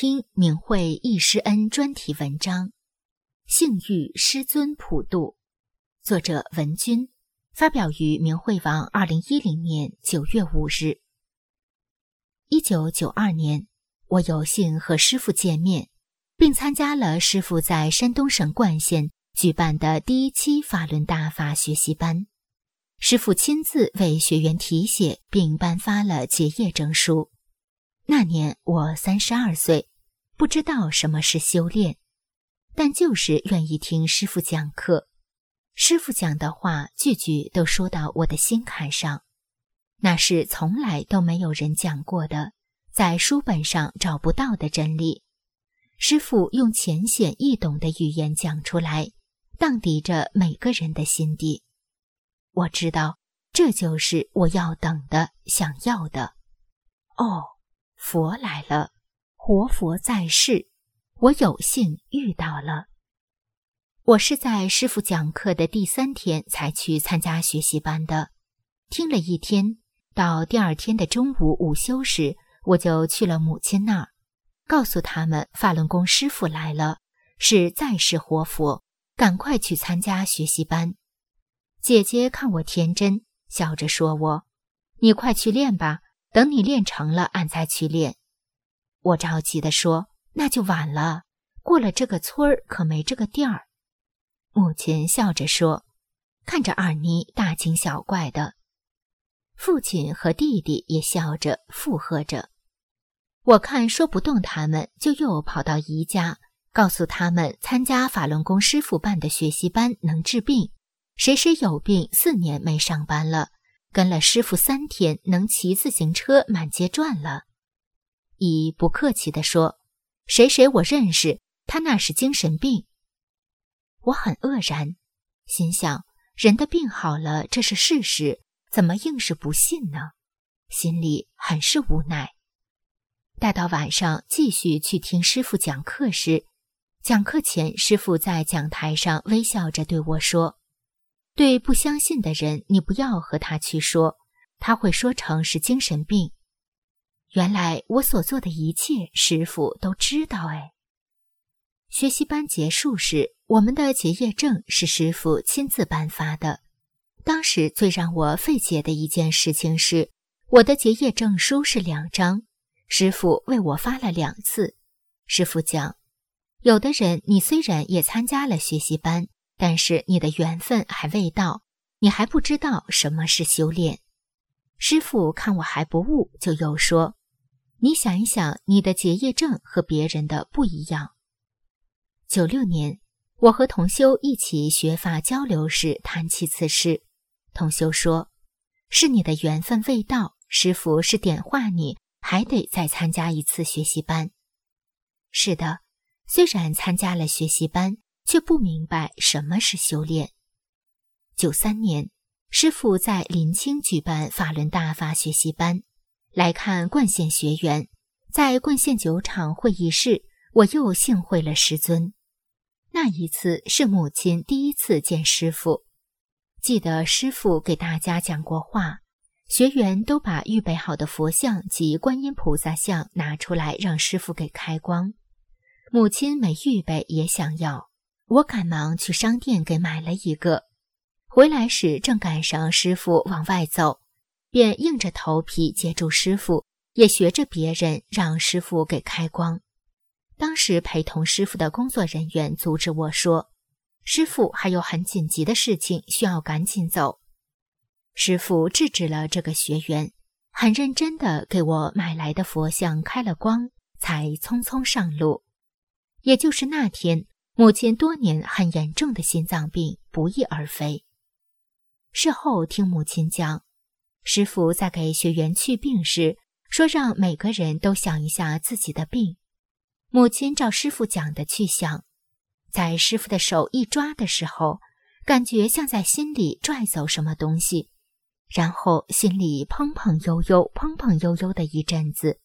听明慧忆师恩专题文章《幸遇师尊普渡》，作者文君，发表于明慧网，二零一零年九月五日。一九九二年，我有幸和师傅见面，并参加了师傅在山东省冠县举办的第一期法轮大法学习班。师傅亲自为学员题写，并颁发了结业证书。那年我三十二岁，不知道什么是修炼，但就是愿意听师傅讲课。师傅讲的话句句都说到我的心坎上，那是从来都没有人讲过的，在书本上找不到的真理。师傅用浅显易懂的语言讲出来，荡涤着每个人的心底。我知道，这就是我要等的、想要的。哦。佛来了，活佛在世，我有幸遇到了。我是在师傅讲课的第三天才去参加学习班的，听了一天，到第二天的中午午休时，我就去了母亲那儿，告诉他们法轮功师傅来了，是在世活佛，赶快去参加学习班。姐姐看我天真，笑着说：“我，你快去练吧。”等你练成了，俺再去练。我着急地说：“那就晚了，过了这个村儿可没这个店儿。”母亲笑着说：“看着二妮大惊小怪的。”父亲和弟弟也笑着附和着。我看说不动他们，就又跑到姨家，告诉他们参加法轮功师傅办的学习班能治病，谁谁有病四年没上班了。跟了师傅三天，能骑自行车满街转了。乙不客气地说：“谁谁我认识，他那是精神病。”我很愕然，心想：人的病好了，这是事实，怎么硬是不信呢？心里很是无奈。待到晚上继续去听师傅讲课时，讲课前，师傅在讲台上微笑着对我说。对不相信的人，你不要和他去说，他会说成是精神病。原来我所做的一切，师傅都知道。哎，学习班结束时，我们的结业证是师傅亲自颁发的。当时最让我费解的一件事情是，我的结业证书是两张，师傅为我发了两次。师傅讲，有的人你虽然也参加了学习班。但是你的缘分还未到，你还不知道什么是修炼。师傅看我还不悟，就又说：“你想一想，你的结业证和别人的不一样。”九六年，我和同修一起学法交流时谈起此事，同修说：“是你的缘分未到，师傅是点化你，还得再参加一次学习班。”是的，虽然参加了学习班。却不明白什么是修炼。九三年，师傅在临清举办法轮大法学习班，来看冠县学员。在冠县酒厂会议室，我又幸会了师尊。那一次是母亲第一次见师傅，记得师傅给大家讲过话，学员都把预备好的佛像及观音菩萨像拿出来让师傅给开光。母亲没预备，也想要。我赶忙去商店给买了一个，回来时正赶上师傅往外走，便硬着头皮接住师傅，也学着别人让师傅给开光。当时陪同师傅的工作人员阻止我说：“师傅还有很紧急的事情需要赶紧走。”师傅制止了这个学员，很认真地给我买来的佛像开了光，才匆匆上路。也就是那天。母亲多年很严重的心脏病不翼而飞。事后听母亲讲，师傅在给学员去病时说：“让每个人都想一下自己的病。”母亲照师傅讲的去想，在师傅的手一抓的时候，感觉像在心里拽走什么东西，然后心里砰砰悠悠、砰砰悠悠的一阵子。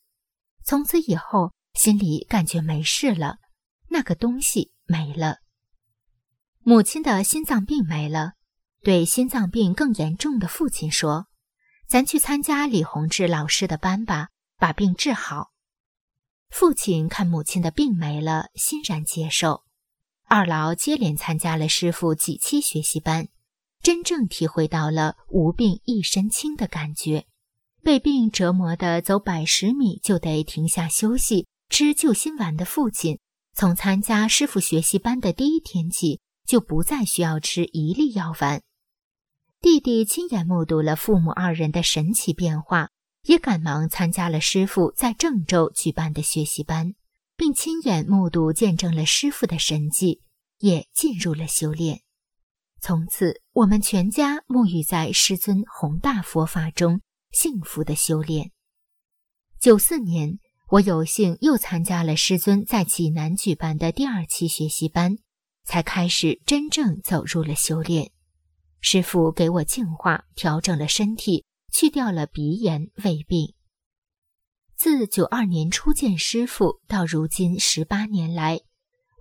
从此以后，心里感觉没事了，那个东西没了。母亲的心脏病没了，对心脏病更严重的父亲说：“咱去参加李洪志老师的班吧，把病治好。”父亲看母亲的病没了，欣然接受。二老接连参加了师傅几期学习班，真正体会到了无病一身轻的感觉。被病折磨的走百十米就得停下休息吃救心丸的父亲，从参加师傅学习班的第一天起。就不再需要吃一粒药丸。弟弟亲眼目睹了父母二人的神奇变化，也赶忙参加了师傅在郑州举办的学习班，并亲眼目睹见证了师傅的神迹，也进入了修炼。从此，我们全家沐浴在师尊宏大佛法中，幸福的修炼。九四年，我有幸又参加了师尊在济南举办的第二期学习班。才开始真正走入了修炼。师傅给我净化、调整了身体，去掉了鼻炎、胃病。自九二年初见师傅到如今十八年来，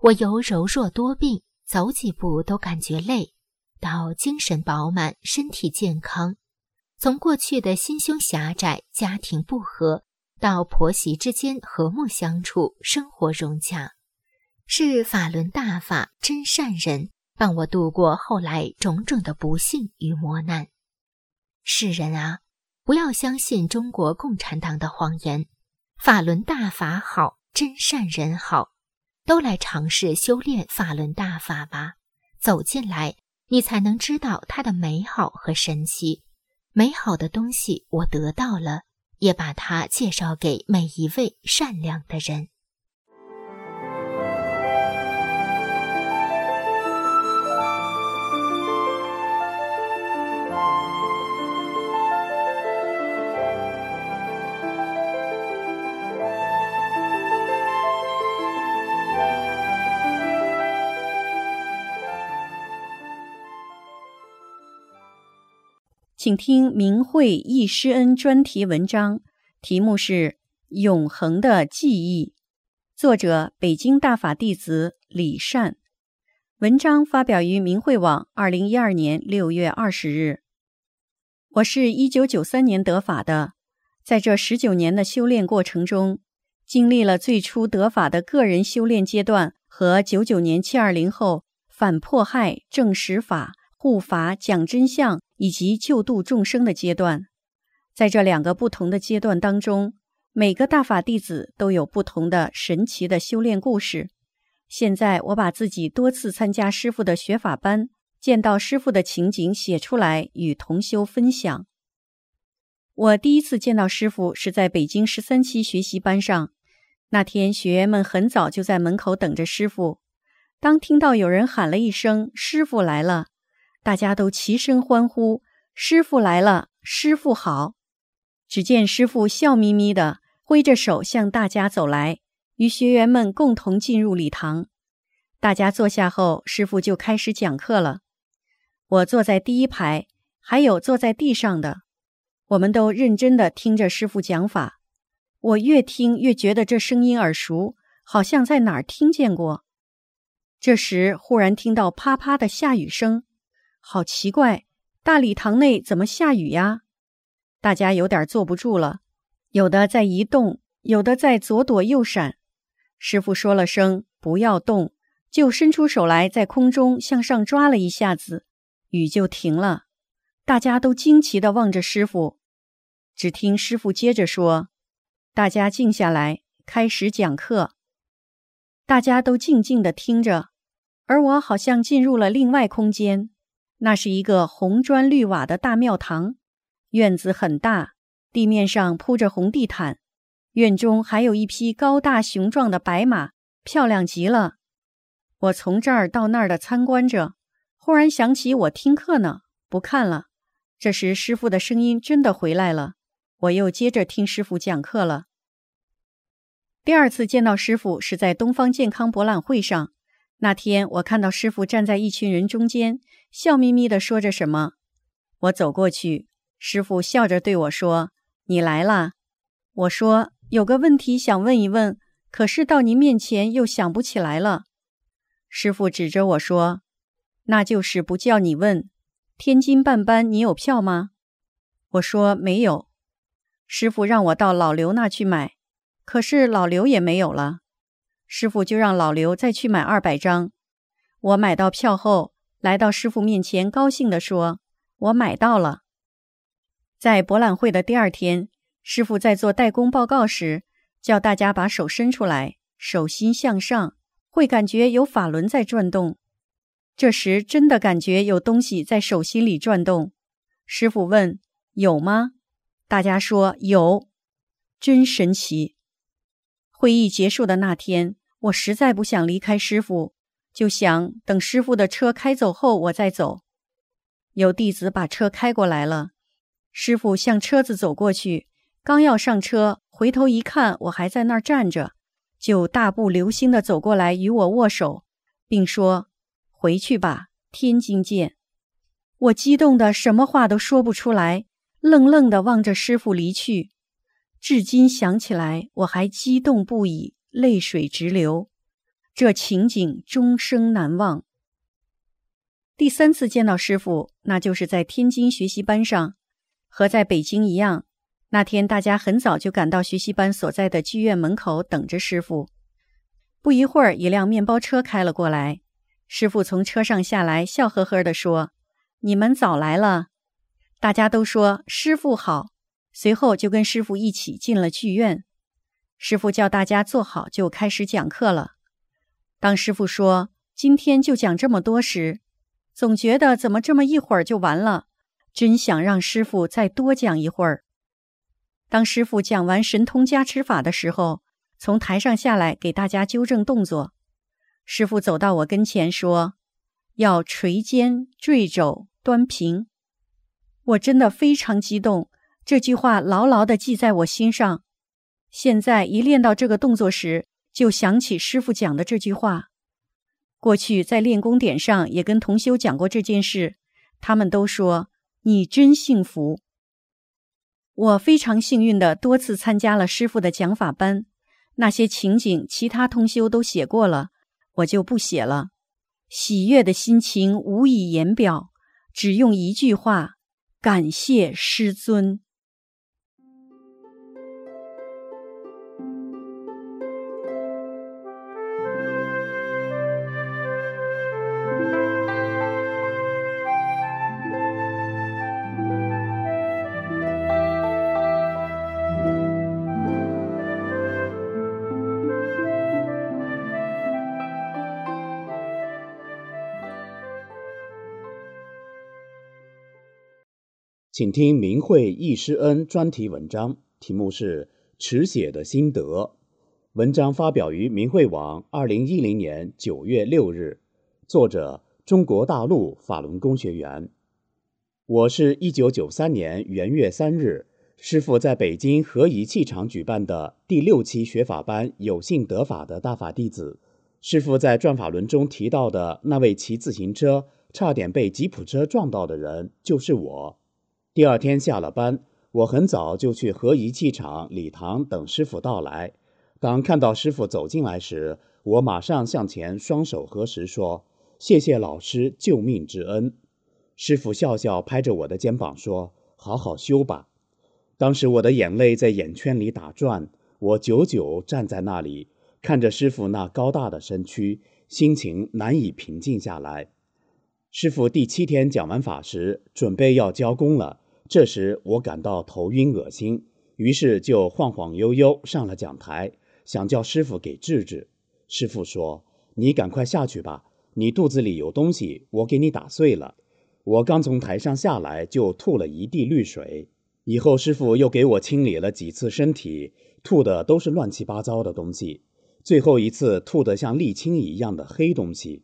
我由柔弱多病、走几步都感觉累，到精神饱满、身体健康；从过去的心胸狭窄、家庭不和，到婆媳之间和睦相处、生活融洽。是法轮大法真善人帮我度过后来种种的不幸与磨难。世人啊，不要相信中国共产党的谎言，法轮大法好，真善人好，都来尝试修炼法轮大法吧。走进来，你才能知道它的美好和神奇。美好的东西我得到了，也把它介绍给每一位善良的人。请听明慧易师恩专题文章，题目是《永恒的记忆》，作者北京大法弟子李善。文章发表于明慧网，二零一二年六月二十日。我是一九九三年得法的，在这十九年的修炼过程中，经历了最初得法的个人修炼阶段和九九年七二零后反迫害、正实法、护法、讲真相。以及救度众生的阶段，在这两个不同的阶段当中，每个大法弟子都有不同的神奇的修炼故事。现在我把自己多次参加师傅的学法班，见到师傅的情景写出来，与同修分享。我第一次见到师傅是在北京十三期学习班上，那天学员们很早就在门口等着师傅。当听到有人喊了一声“师傅来了”。大家都齐声欢呼：“师傅来了，师傅好！”只见师傅笑眯眯的挥着手向大家走来，与学员们共同进入礼堂。大家坐下后，师傅就开始讲课了。我坐在第一排，还有坐在地上的，我们都认真的听着师傅讲法。我越听越觉得这声音耳熟，好像在哪儿听见过。这时，忽然听到啪啪的下雨声。好奇怪，大礼堂内怎么下雨呀？大家有点坐不住了，有的在移动，有的在左躲右闪。师傅说了声“不要动”，就伸出手来，在空中向上抓了一下子，雨就停了。大家都惊奇地望着师傅。只听师傅接着说：“大家静下来，开始讲课。”大家都静静地听着，而我好像进入了另外空间。那是一个红砖绿瓦的大庙堂，院子很大，地面上铺着红地毯，院中还有一匹高大雄壮的白马，漂亮极了。我从这儿到那儿的参观着，忽然想起我听课呢，不看了，这时，师傅的声音真的回来了，我又接着听师傅讲课了。第二次见到师傅是在东方健康博览会上，那天我看到师傅站在一群人中间，笑眯眯的说着什么。我走过去，师傅笑着对我说：“你来啦。”我说：“有个问题想问一问，可是到您面前又想不起来了。”师傅指着我说：“那就是不叫你问。天津办班你有票吗？”我说：“没有。”师傅让我到老刘那去买，可是老刘也没有了。师傅就让老刘再去买二百张。我买到票后，来到师傅面前，高兴地说：“我买到了。”在博览会的第二天。师傅在做代工报告时，叫大家把手伸出来，手心向上，会感觉有法轮在转动。这时真的感觉有东西在手心里转动。师傅问：“有吗？”大家说：“有。”真神奇。会议结束的那天，我实在不想离开师傅，就想等师傅的车开走后我再走。有弟子把车开过来了，师傅向车子走过去。刚要上车，回头一看，我还在那儿站着，就大步流星地走过来与我握手，并说：“回去吧，天津见。”我激动的什么话都说不出来，愣愣地望着师傅离去。至今想起来，我还激动不已，泪水直流。这情景终生难忘。第三次见到师傅，那就是在天津学习班上，和在北京一样。那天，大家很早就赶到学习班所在的剧院门口等着师傅。不一会儿，一辆面包车开了过来，师傅从车上下来，笑呵呵地说：“你们早来了。”大家都说：“师傅好。”随后就跟师傅一起进了剧院。师傅叫大家坐好，就开始讲课了。当师傅说：“今天就讲这么多时，总觉得怎么这么一会儿就完了，真想让师傅再多讲一会儿。”当师傅讲完神通加持法的时候，从台上下来给大家纠正动作。师傅走到我跟前说：“要垂肩、坠肘、端平。”我真的非常激动，这句话牢牢地记在我心上。现在一练到这个动作时，就想起师傅讲的这句话。过去在练功点上也跟同修讲过这件事，他们都说：“你真幸福。”我非常幸运的多次参加了师傅的讲法班，那些情景其他同修都写过了，我就不写了。喜悦的心情无以言表，只用一句话：感谢师尊。请听明慧易师恩专题文章，题目是《持写的心得》。文章发表于明慧网，二零一零年九月六日。作者：中国大陆法轮功学员。我是一九九三年元月三日，师傅在北京合一气场举办的第六期学法班有幸得法的大法弟子。师傅在转法轮中提到的那位骑自行车差点被吉普车撞到的人，就是我。第二天下了班，我很早就去合一气场礼堂等师傅到来。当看到师傅走进来时，我马上向前双手合十说：“谢谢老师救命之恩。”师傅笑笑拍着我的肩膀说：“好好修吧。”当时我的眼泪在眼圈里打转，我久久站在那里，看着师傅那高大的身躯，心情难以平静下来。师傅第七天讲完法时，准备要交工了。这时我感到头晕恶心，于是就晃晃悠悠上了讲台，想叫师傅给治治。师傅说：“你赶快下去吧，你肚子里有东西，我给你打碎了。”我刚从台上下来，就吐了一地绿水。以后师傅又给我清理了几次身体，吐的都是乱七八糟的东西。最后一次吐得像沥青一样的黑东西。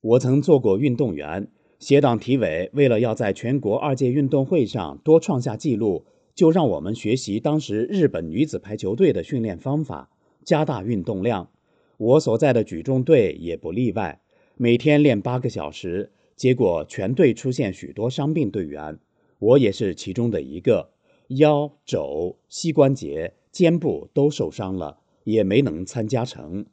我曾做过运动员。协党体委为了要在全国二届运动会上多创下纪录，就让我们学习当时日本女子排球队的训练方法，加大运动量。我所在的举重队也不例外，每天练八个小时，结果全队出现许多伤病队员，我也是其中的一个，腰、肘、膝关节、肩部都受伤了，也没能参加成。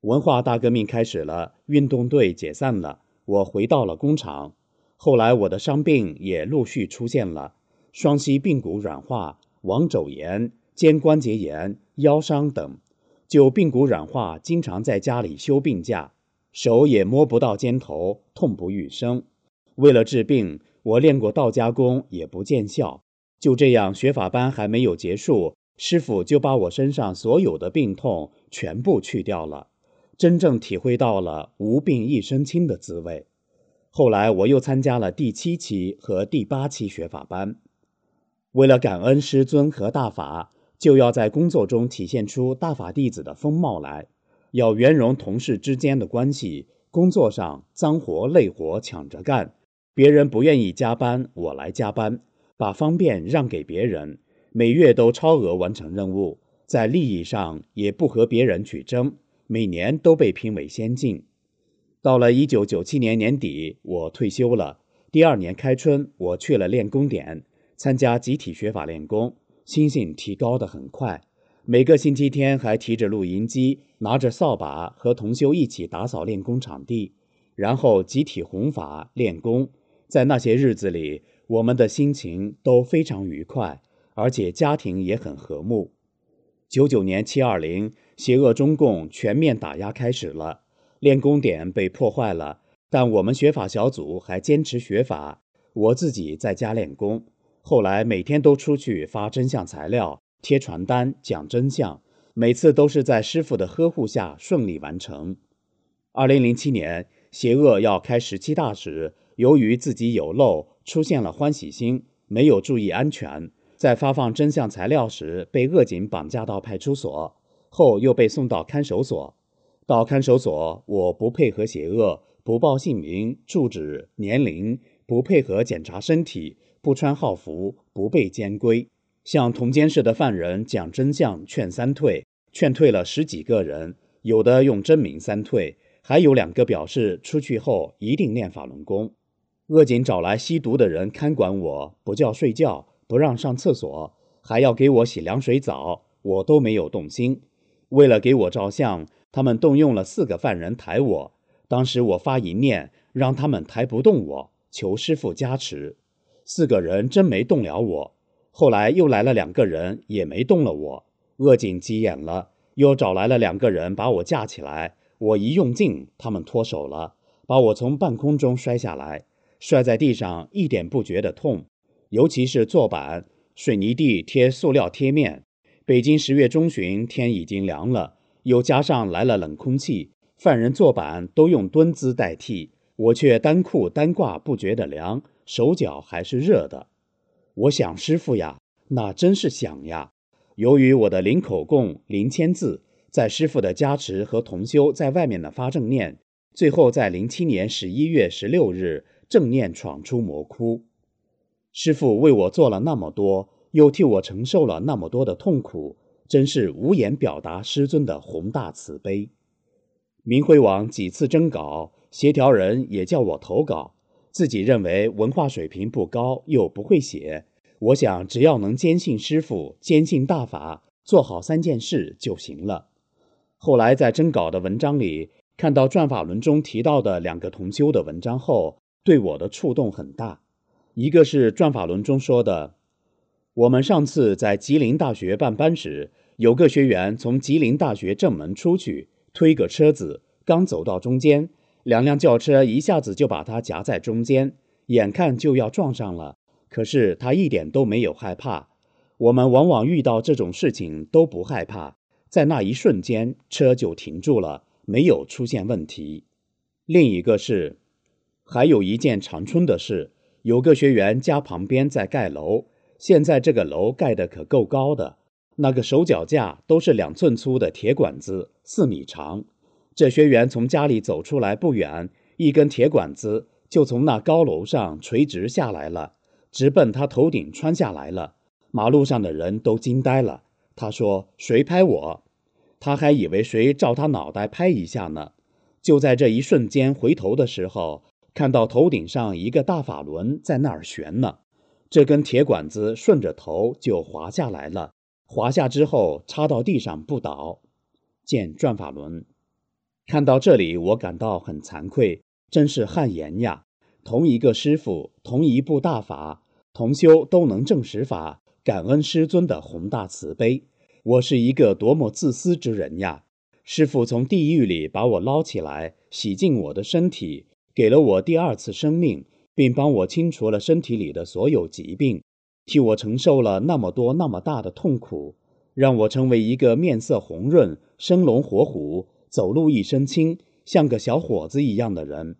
文化大革命开始了，运动队解散了。我回到了工厂，后来我的伤病也陆续出现了：双膝髌骨软化、网肘炎、肩关节炎、腰伤等。就髌骨软化，经常在家里休病假，手也摸不到肩头，痛不欲生。为了治病，我练过道家功，也不见效。就这样，学法班还没有结束，师傅就把我身上所有的病痛全部去掉了。真正体会到了无病一身轻的滋味。后来我又参加了第七期和第八期学法班。为了感恩师尊和大法，就要在工作中体现出大法弟子的风貌来，要圆融同事之间的关系。工作上脏活累活抢着干，别人不愿意加班，我来加班，把方便让给别人，每月都超额完成任务，在利益上也不和别人去争。每年都被评为先进。到了一九九七年年底，我退休了。第二年开春，我去了练功点，参加集体学法练功，心性提高得很快。每个星期天还提着录音机，拿着扫把和同修一起打扫练功场地，然后集体弘法练功。在那些日子里，我们的心情都非常愉快，而且家庭也很和睦。九九年七二零。邪恶中共全面打压开始了，练功点被破坏了，但我们学法小组还坚持学法。我自己在家练功，后来每天都出去发真相材料、贴传单讲真相，每次都是在师傅的呵护下顺利完成。二零零七年，邪恶要开十七大时，由于自己有漏，出现了欢喜心，没有注意安全，在发放真相材料时被恶警绑架到派出所。后又被送到看守所，到看守所，我不配合邪恶，不报姓名、住址、年龄，不配合检查身体，不穿号服，不被监规，向同监室的犯人讲真相，劝三退，劝退了十几个人，有的用真名三退，还有两个表示出去后一定练法轮功。恶警找来吸毒的人看管我，不叫睡觉，不让上厕所，还要给我洗凉水澡，我都没有动心。为了给我照相，他们动用了四个犯人抬我。当时我发一念，让他们抬不动我，求师傅加持。四个人真没动了我。后来又来了两个人，也没动了我。恶警急眼了，又找来了两个人把我架起来。我一用劲，他们脱手了，把我从半空中摔下来，摔在地上一点不觉得痛。尤其是坐板、水泥地贴塑料贴面。北京十月中旬，天已经凉了，又加上来了冷空气，犯人坐板都用蹲姿代替，我却单裤单褂不觉得凉，手脚还是热的。我想师傅呀，那真是想呀。由于我的零口供、零签字，在师傅的加持和同修在外面的发正念，最后在零七年十一月十六日正念闯出魔窟。师傅为我做了那么多。又替我承受了那么多的痛苦，真是无言表达师尊的宏大慈悲。明慧网几次征稿，协调人也叫我投稿，自己认为文化水平不高，又不会写。我想只要能坚信师傅，坚信大法，做好三件事就行了。后来在征稿的文章里看到转法轮中提到的两个同修的文章后，对我的触动很大。一个是转法轮中说的。我们上次在吉林大学办班时，有个学员从吉林大学正门出去，推个车子，刚走到中间，两辆轿车一下子就把他夹在中间，眼看就要撞上了。可是他一点都没有害怕。我们往往遇到这种事情都不害怕，在那一瞬间车就停住了，没有出现问题。另一个是，还有一件长春的事，有个学员家旁边在盖楼。现在这个楼盖得可够高的，那个手脚架都是两寸粗的铁管子，四米长。这学员从家里走出来不远，一根铁管子就从那高楼上垂直下来了，直奔他头顶穿下来了。马路上的人都惊呆了。他说：“谁拍我？”他还以为谁照他脑袋拍一下呢。就在这一瞬间回头的时候，看到头顶上一个大法轮在那儿悬呢。这根铁管子顺着头就滑下来了，滑下之后插到地上不倒。见转法轮。看到这里，我感到很惭愧，真是汗颜呀！同一个师傅，同一部大法，同修都能证实法。感恩师尊的宏大慈悲，我是一个多么自私之人呀！师傅从地狱里把我捞起来，洗净我的身体，给了我第二次生命，并帮我清除了身体里的所有疾病，替我承受了那么多那么大的痛苦，让我成为一个面色红润、生龙活虎、走路一身轻、像个小伙子一样的人。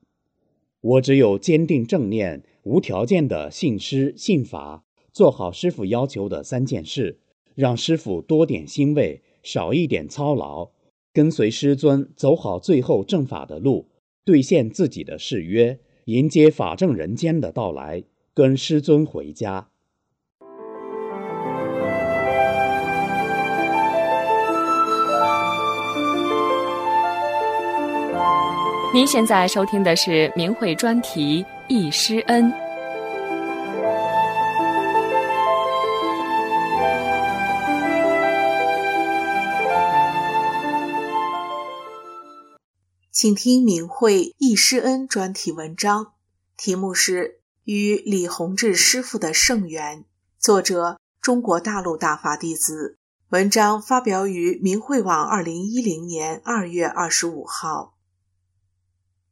我只有坚定正念、无条件的信师信法。做好师傅要求的三件事，让师傅多点欣慰，少一点操劳，跟随师尊走好最后正法的路，兑现自己的誓约，迎接法正人间的到来，跟师尊回家。您现在收听的是明慧专题《忆师恩》。请听明慧易师恩专题文章，题目是《与李洪志师傅的圣缘》，作者中国大陆大法弟子。文章发表于明慧网，二零一零年二月二十五号。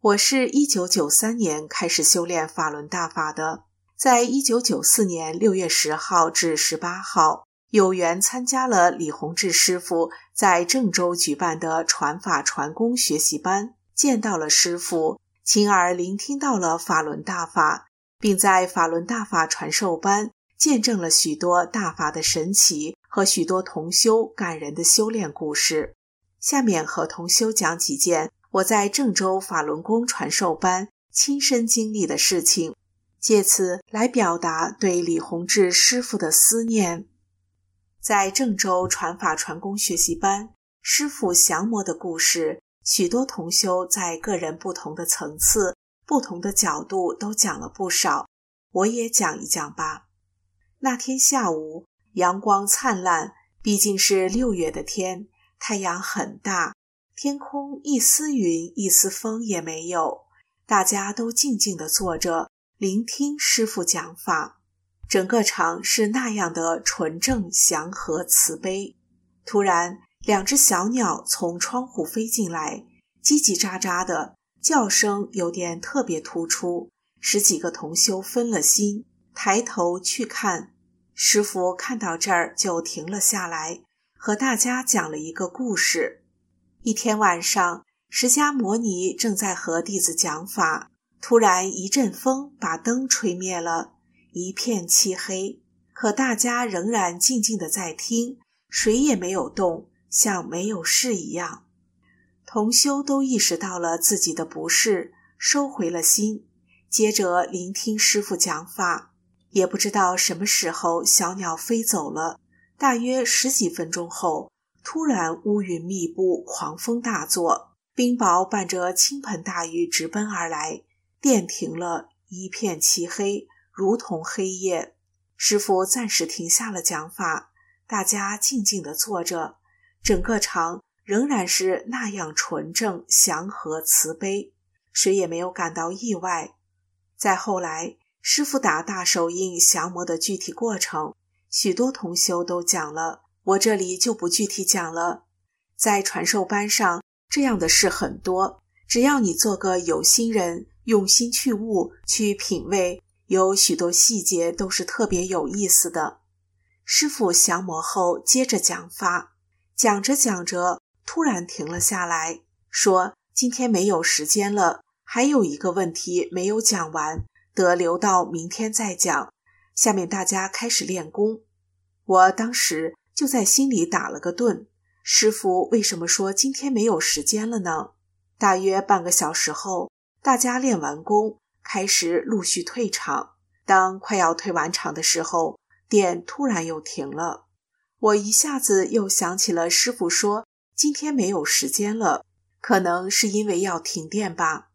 我是一九九三年开始修炼法轮大法的，在一九九四年六月十号至十八号，有缘参加了李洪志师傅在郑州举办的传法传功学习班。见到了师傅，亲耳聆听到了法轮大法，并在法轮大法传授班见证了许多大法的神奇和许多同修感人的修炼故事。下面和同修讲几件我在郑州法轮功传授班亲身经历的事情，借此来表达对李洪志师傅的思念。在郑州传法传功学习班，师傅降魔的故事。许多同修在个人不同的层次、不同的角度都讲了不少，我也讲一讲吧。那天下午阳光灿烂，毕竟是六月的天，太阳很大，天空一丝云、一丝风也没有，大家都静静地坐着聆听师傅讲法，整个场是那样的纯正、祥和、慈悲。突然。两只小鸟从窗户飞进来，叽叽喳喳的叫声有点特别突出，使几个同修分了心，抬头去看。师傅看到这儿就停了下来，和大家讲了一个故事。一天晚上，释迦摩尼正在和弟子讲法，突然一阵风把灯吹灭了，一片漆黑。可大家仍然静静的在听，谁也没有动。像没有事一样，同修都意识到了自己的不适，收回了心，接着聆听师傅讲法。也不知道什么时候，小鸟飞走了。大约十几分钟后，突然乌云密布，狂风大作，冰雹伴着倾盆大雨直奔而来，电停了，一片漆黑，如同黑夜。师傅暂时停下了讲法，大家静静地坐着。整个场仍然是那样纯正、祥和、慈悲，谁也没有感到意外。再后来，师傅打大手印降魔的具体过程，许多同修都讲了，我这里就不具体讲了。在传授班上，这样的事很多，只要你做个有心人，用心去悟、去品味，有许多细节都是特别有意思的。师傅降魔后，接着讲法。讲着讲着，突然停了下来，说：“今天没有时间了，还有一个问题没有讲完，得留到明天再讲。”下面大家开始练功。我当时就在心里打了个顿：师傅为什么说今天没有时间了呢？大约半个小时后，大家练完功，开始陆续退场。当快要退完场的时候，电突然又停了。我一下子又想起了师傅说今天没有时间了，可能是因为要停电吧。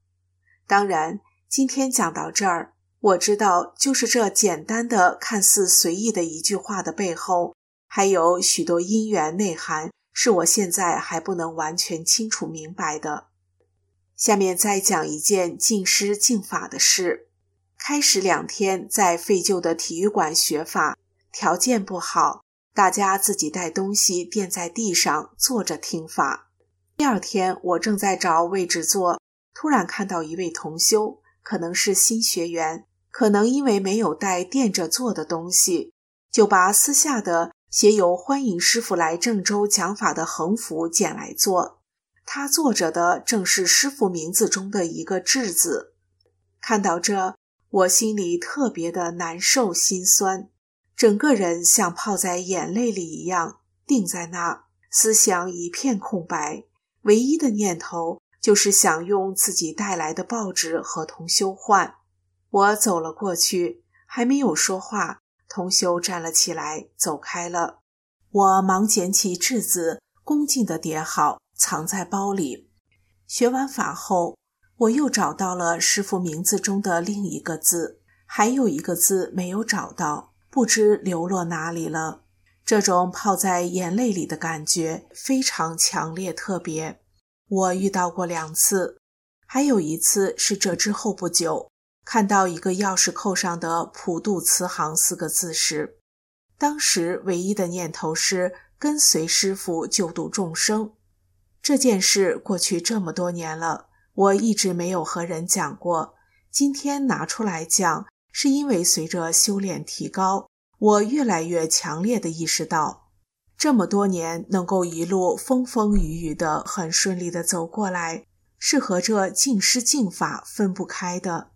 当然，今天讲到这儿，我知道就是这简单的、看似随意的一句话的背后，还有许多因缘内涵，是我现在还不能完全清楚明白的。下面再讲一件敬师敬法的事。开始两天在废旧的体育馆学法，条件不好。大家自己带东西垫在地上坐着听法。第二天，我正在找位置坐，突然看到一位同修，可能是新学员，可能因为没有带垫着坐的东西，就把私下的写有“欢迎师傅来郑州讲法”的横幅捡来做。他坐着的正是师傅名字中的一个“智”字。看到这，我心里特别的难受心酸。整个人像泡在眼泪里一样定在那，思想一片空白，唯一的念头就是想用自己带来的报纸和同修换。我走了过去，还没有说话，同修站了起来，走开了。我忙捡起质子，恭敬地叠好，藏在包里。学完法后，我又找到了师傅名字中的另一个字，还有一个字没有找到。不知流落哪里了。这种泡在眼泪里的感觉非常强烈特别，我遇到过两次，还有一次是这之后不久，看到一个钥匙扣上的“普渡慈航”四个字时，当时唯一的念头是跟随师傅救度众生。这件事过去这么多年了，我一直没有和人讲过，今天拿出来讲。是因为随着修炼提高，我越来越强烈的意识到，这么多年能够一路风风雨雨的很顺利的走过来，是和这净师净法分不开的。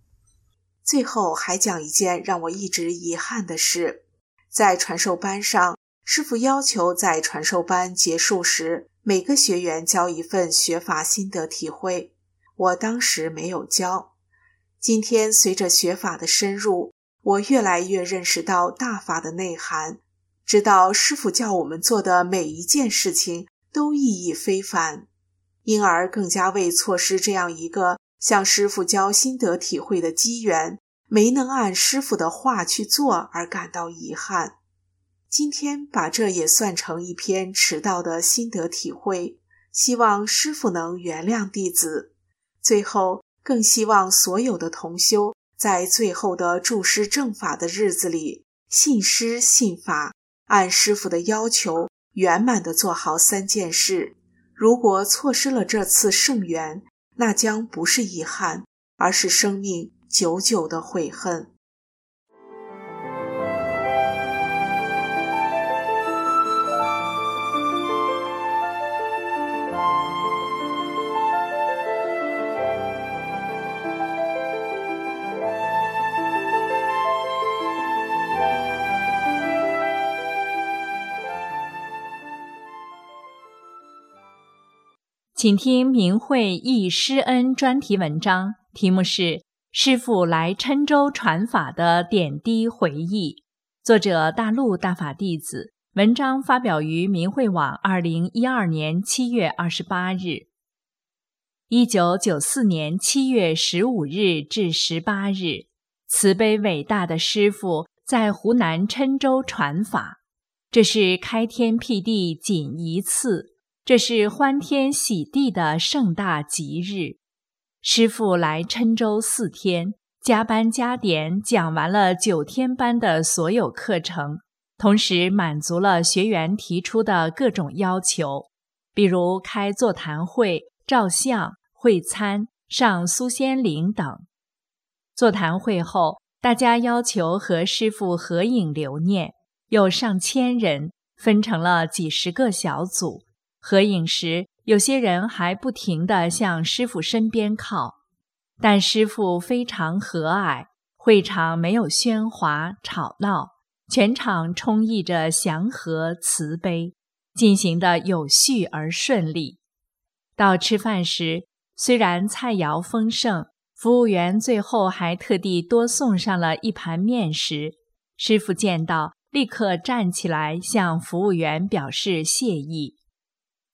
最后还讲一件让我一直遗憾的事，在传授班上，师傅要求在传授班结束时，每个学员交一份学法心得体会，我当时没有交。今天随着学法的深入，我越来越认识到大法的内涵，知道师傅叫我们做的每一件事情都意义非凡，因而更加为错失这样一个向师傅教心得体会的机缘，没能按师傅的话去做而感到遗憾。今天把这也算成一篇迟到的心得体会，希望师傅能原谅弟子。最后。更希望所有的同修在最后的注师正法的日子里，信师信法，按师傅的要求圆满的做好三件事。如果错失了这次圣缘，那将不是遗憾，而是生命久久的悔恨。请听明慧忆师恩专题文章，题目是《师傅来郴州传法的点滴回忆》，作者大陆大法弟子。文章发表于明慧网，二零一二年七月二十八日。一九九四年七月十五日至十八日，慈悲伟大的师傅在湖南郴州传法，这是开天辟地仅一次。这是欢天喜地的盛大吉日，师傅来郴州四天，加班加点讲完了九天班的所有课程，同时满足了学员提出的各种要求，比如开座谈会、照相、会餐、上苏仙岭等。座谈会后，大家要求和师傅合影留念，有上千人，分成了几十个小组。合影时，有些人还不停地向师傅身边靠，但师傅非常和蔼。会场没有喧哗吵闹，全场充溢着祥和慈悲，进行的有序而顺利。到吃饭时，虽然菜肴丰盛，服务员最后还特地多送上了一盘面食。师傅见到，立刻站起来向服务员表示谢意。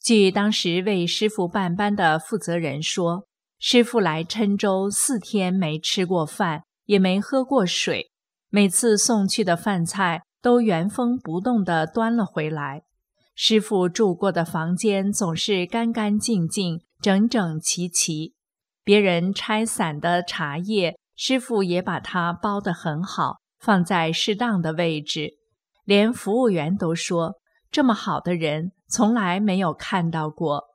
据当时为师傅办班的负责人说，师傅来郴州四天没吃过饭，也没喝过水，每次送去的饭菜都原封不动地端了回来。师傅住过的房间总是干干净净、整整齐齐。别人拆散的茶叶，师傅也把它包得很好，放在适当的位置。连服务员都说，这么好的人从来没有看到过。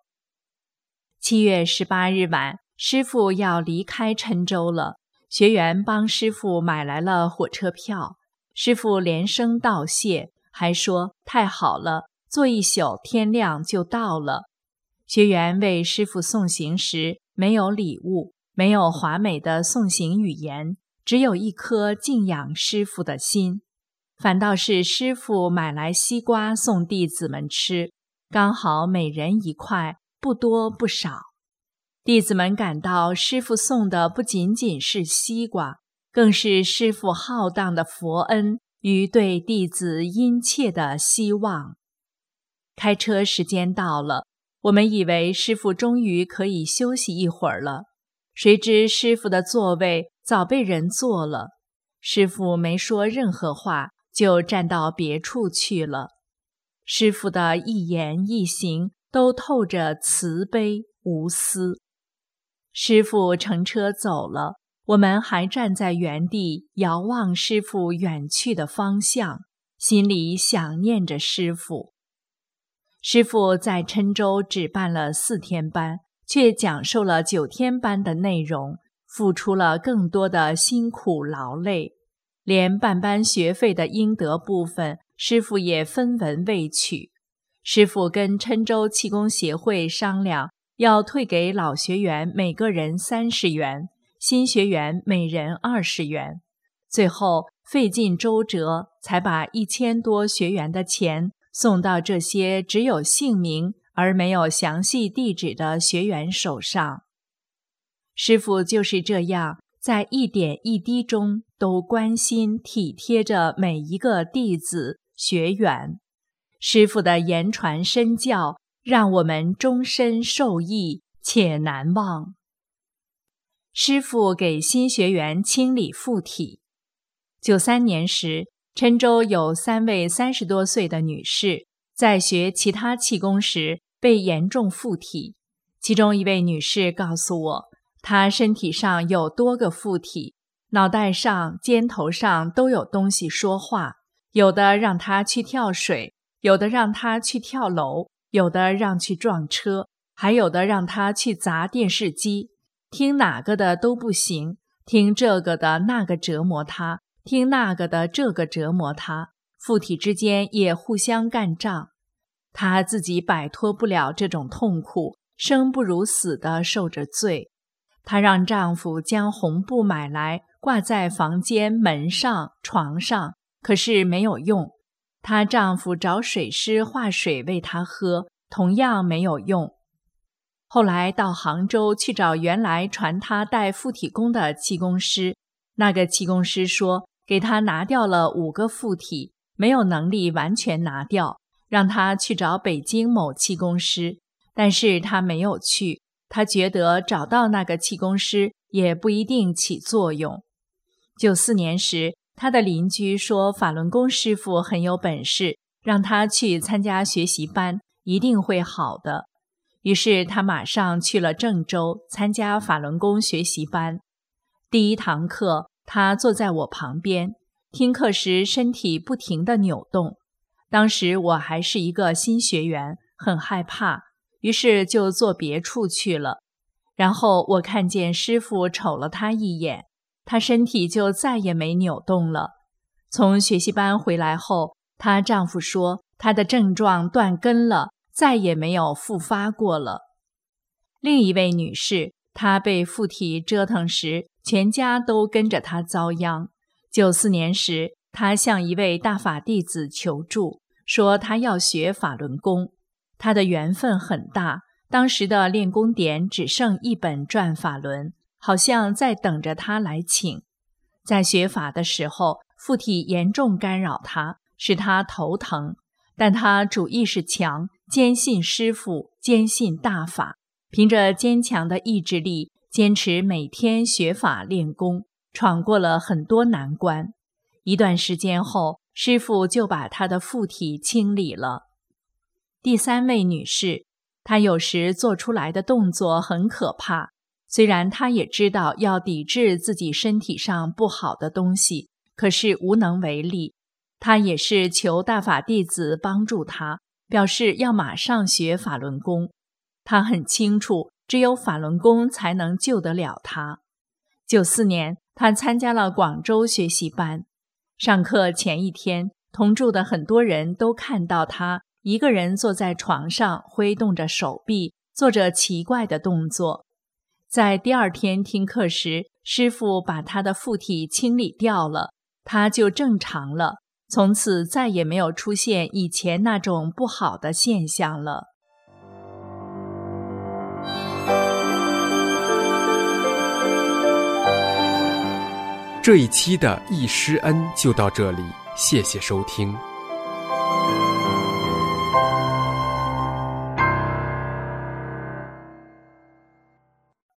七月十八日晚，师傅要离开郴州了，学员帮师傅买来了火车票。师傅连声道谢，还说太好了，坐一宿，天亮就到了。学员为师傅送行时。没有礼物，没有华美的送行语言，只有一颗敬仰师傅的心。反倒是师傅买来西瓜送弟子们吃，刚好每人一块，不多不少。弟子们感到师傅送的不仅仅是西瓜，更是师傅浩荡的佛恩与对弟子殷切的希望。开车时间到了。我们以为师傅终于可以休息一会儿了，谁知师傅的座位早被人坐了。师傅没说任何话，就站到别处去了。师傅的一言一行都透着慈悲无私。师傅乘车走了，我们还站在原地遥望师傅远去的方向，心里想念着师傅。师傅在郴州只办了四天班，却讲授了九天班的内容，付出了更多的辛苦劳累，连办班学费的应得部分，师傅也分文未取。师傅跟郴州气功协会商量，要退给老学员每个人三十元，新学员每人二十元。最后费尽周折，才把一千多学员的钱。送到这些只有姓名而没有详细地址的学员手上。师傅就是这样，在一点一滴中都关心体贴着每一个弟子学员。师傅的言传身教，让我们终身受益且难忘。师傅给新学员清理附体。九三年时。郴州有三位三十多岁的女士，在学其他气功时被严重附体。其中一位女士告诉我，她身体上有多个附体，脑袋上、肩头上都有东西说话，有的让他去跳水，有的让他去跳楼，有的让去撞车，还有的让他去砸电视机。听哪个的都不行，听这个的那个折磨他。听那个的，这个折磨他，附体之间也互相干仗，她自己摆脱不了这种痛苦，生不如死的受着罪。她让丈夫将红布买来挂在房间门上、床上，可是没有用。她丈夫找水师化水喂她喝，同样没有用。后来到杭州去找原来传她带附体功的气功师，那个气功师说。给她拿掉了五个附体，没有能力完全拿掉，让她去找北京某气功师，但是她没有去，她觉得找到那个气功师也不一定起作用。九四年时，他的邻居说法轮功师傅很有本事，让他去参加学习班，一定会好的。于是他马上去了郑州参加法轮功学习班，第一堂课。他坐在我旁边听课时，身体不停地扭动。当时我还是一个新学员，很害怕，于是就坐别处去了。然后我看见师傅瞅了他一眼，他身体就再也没扭动了。从学习班回来后，她丈夫说她的症状断根了，再也没有复发过了。另一位女士，她被附体折腾时。全家都跟着她遭殃。九四年时，她向一位大法弟子求助，说她要学法轮功。她的缘分很大，当时的练功点只剩一本《转法轮》，好像在等着他来请。在学法的时候，附体严重干扰他，使他头疼。但他主意识强，坚信师傅，坚信大法，凭着坚强的意志力，坚持每天学法练功，闯过了很多难关。一段时间后，师傅就把他的附体清理了。第三位女士，她有时做出来的动作很可怕。虽然他也知道要抵制自己身体上不好的东西，可是无能为力。他也是求大法弟子帮助他，表示要马上学法轮功。他很清楚，只有法轮功才能救得了他。九四年，他参加了广州学习班。上课前一天，同住的很多人都看到他。一个人坐在床上，挥动着手臂，做着奇怪的动作。在第二天听课时，师傅把他的附体清理掉了，他就正常了。从此再也没有出现以前那种不好的现象了。这一期的易师恩就到这里，谢谢收听。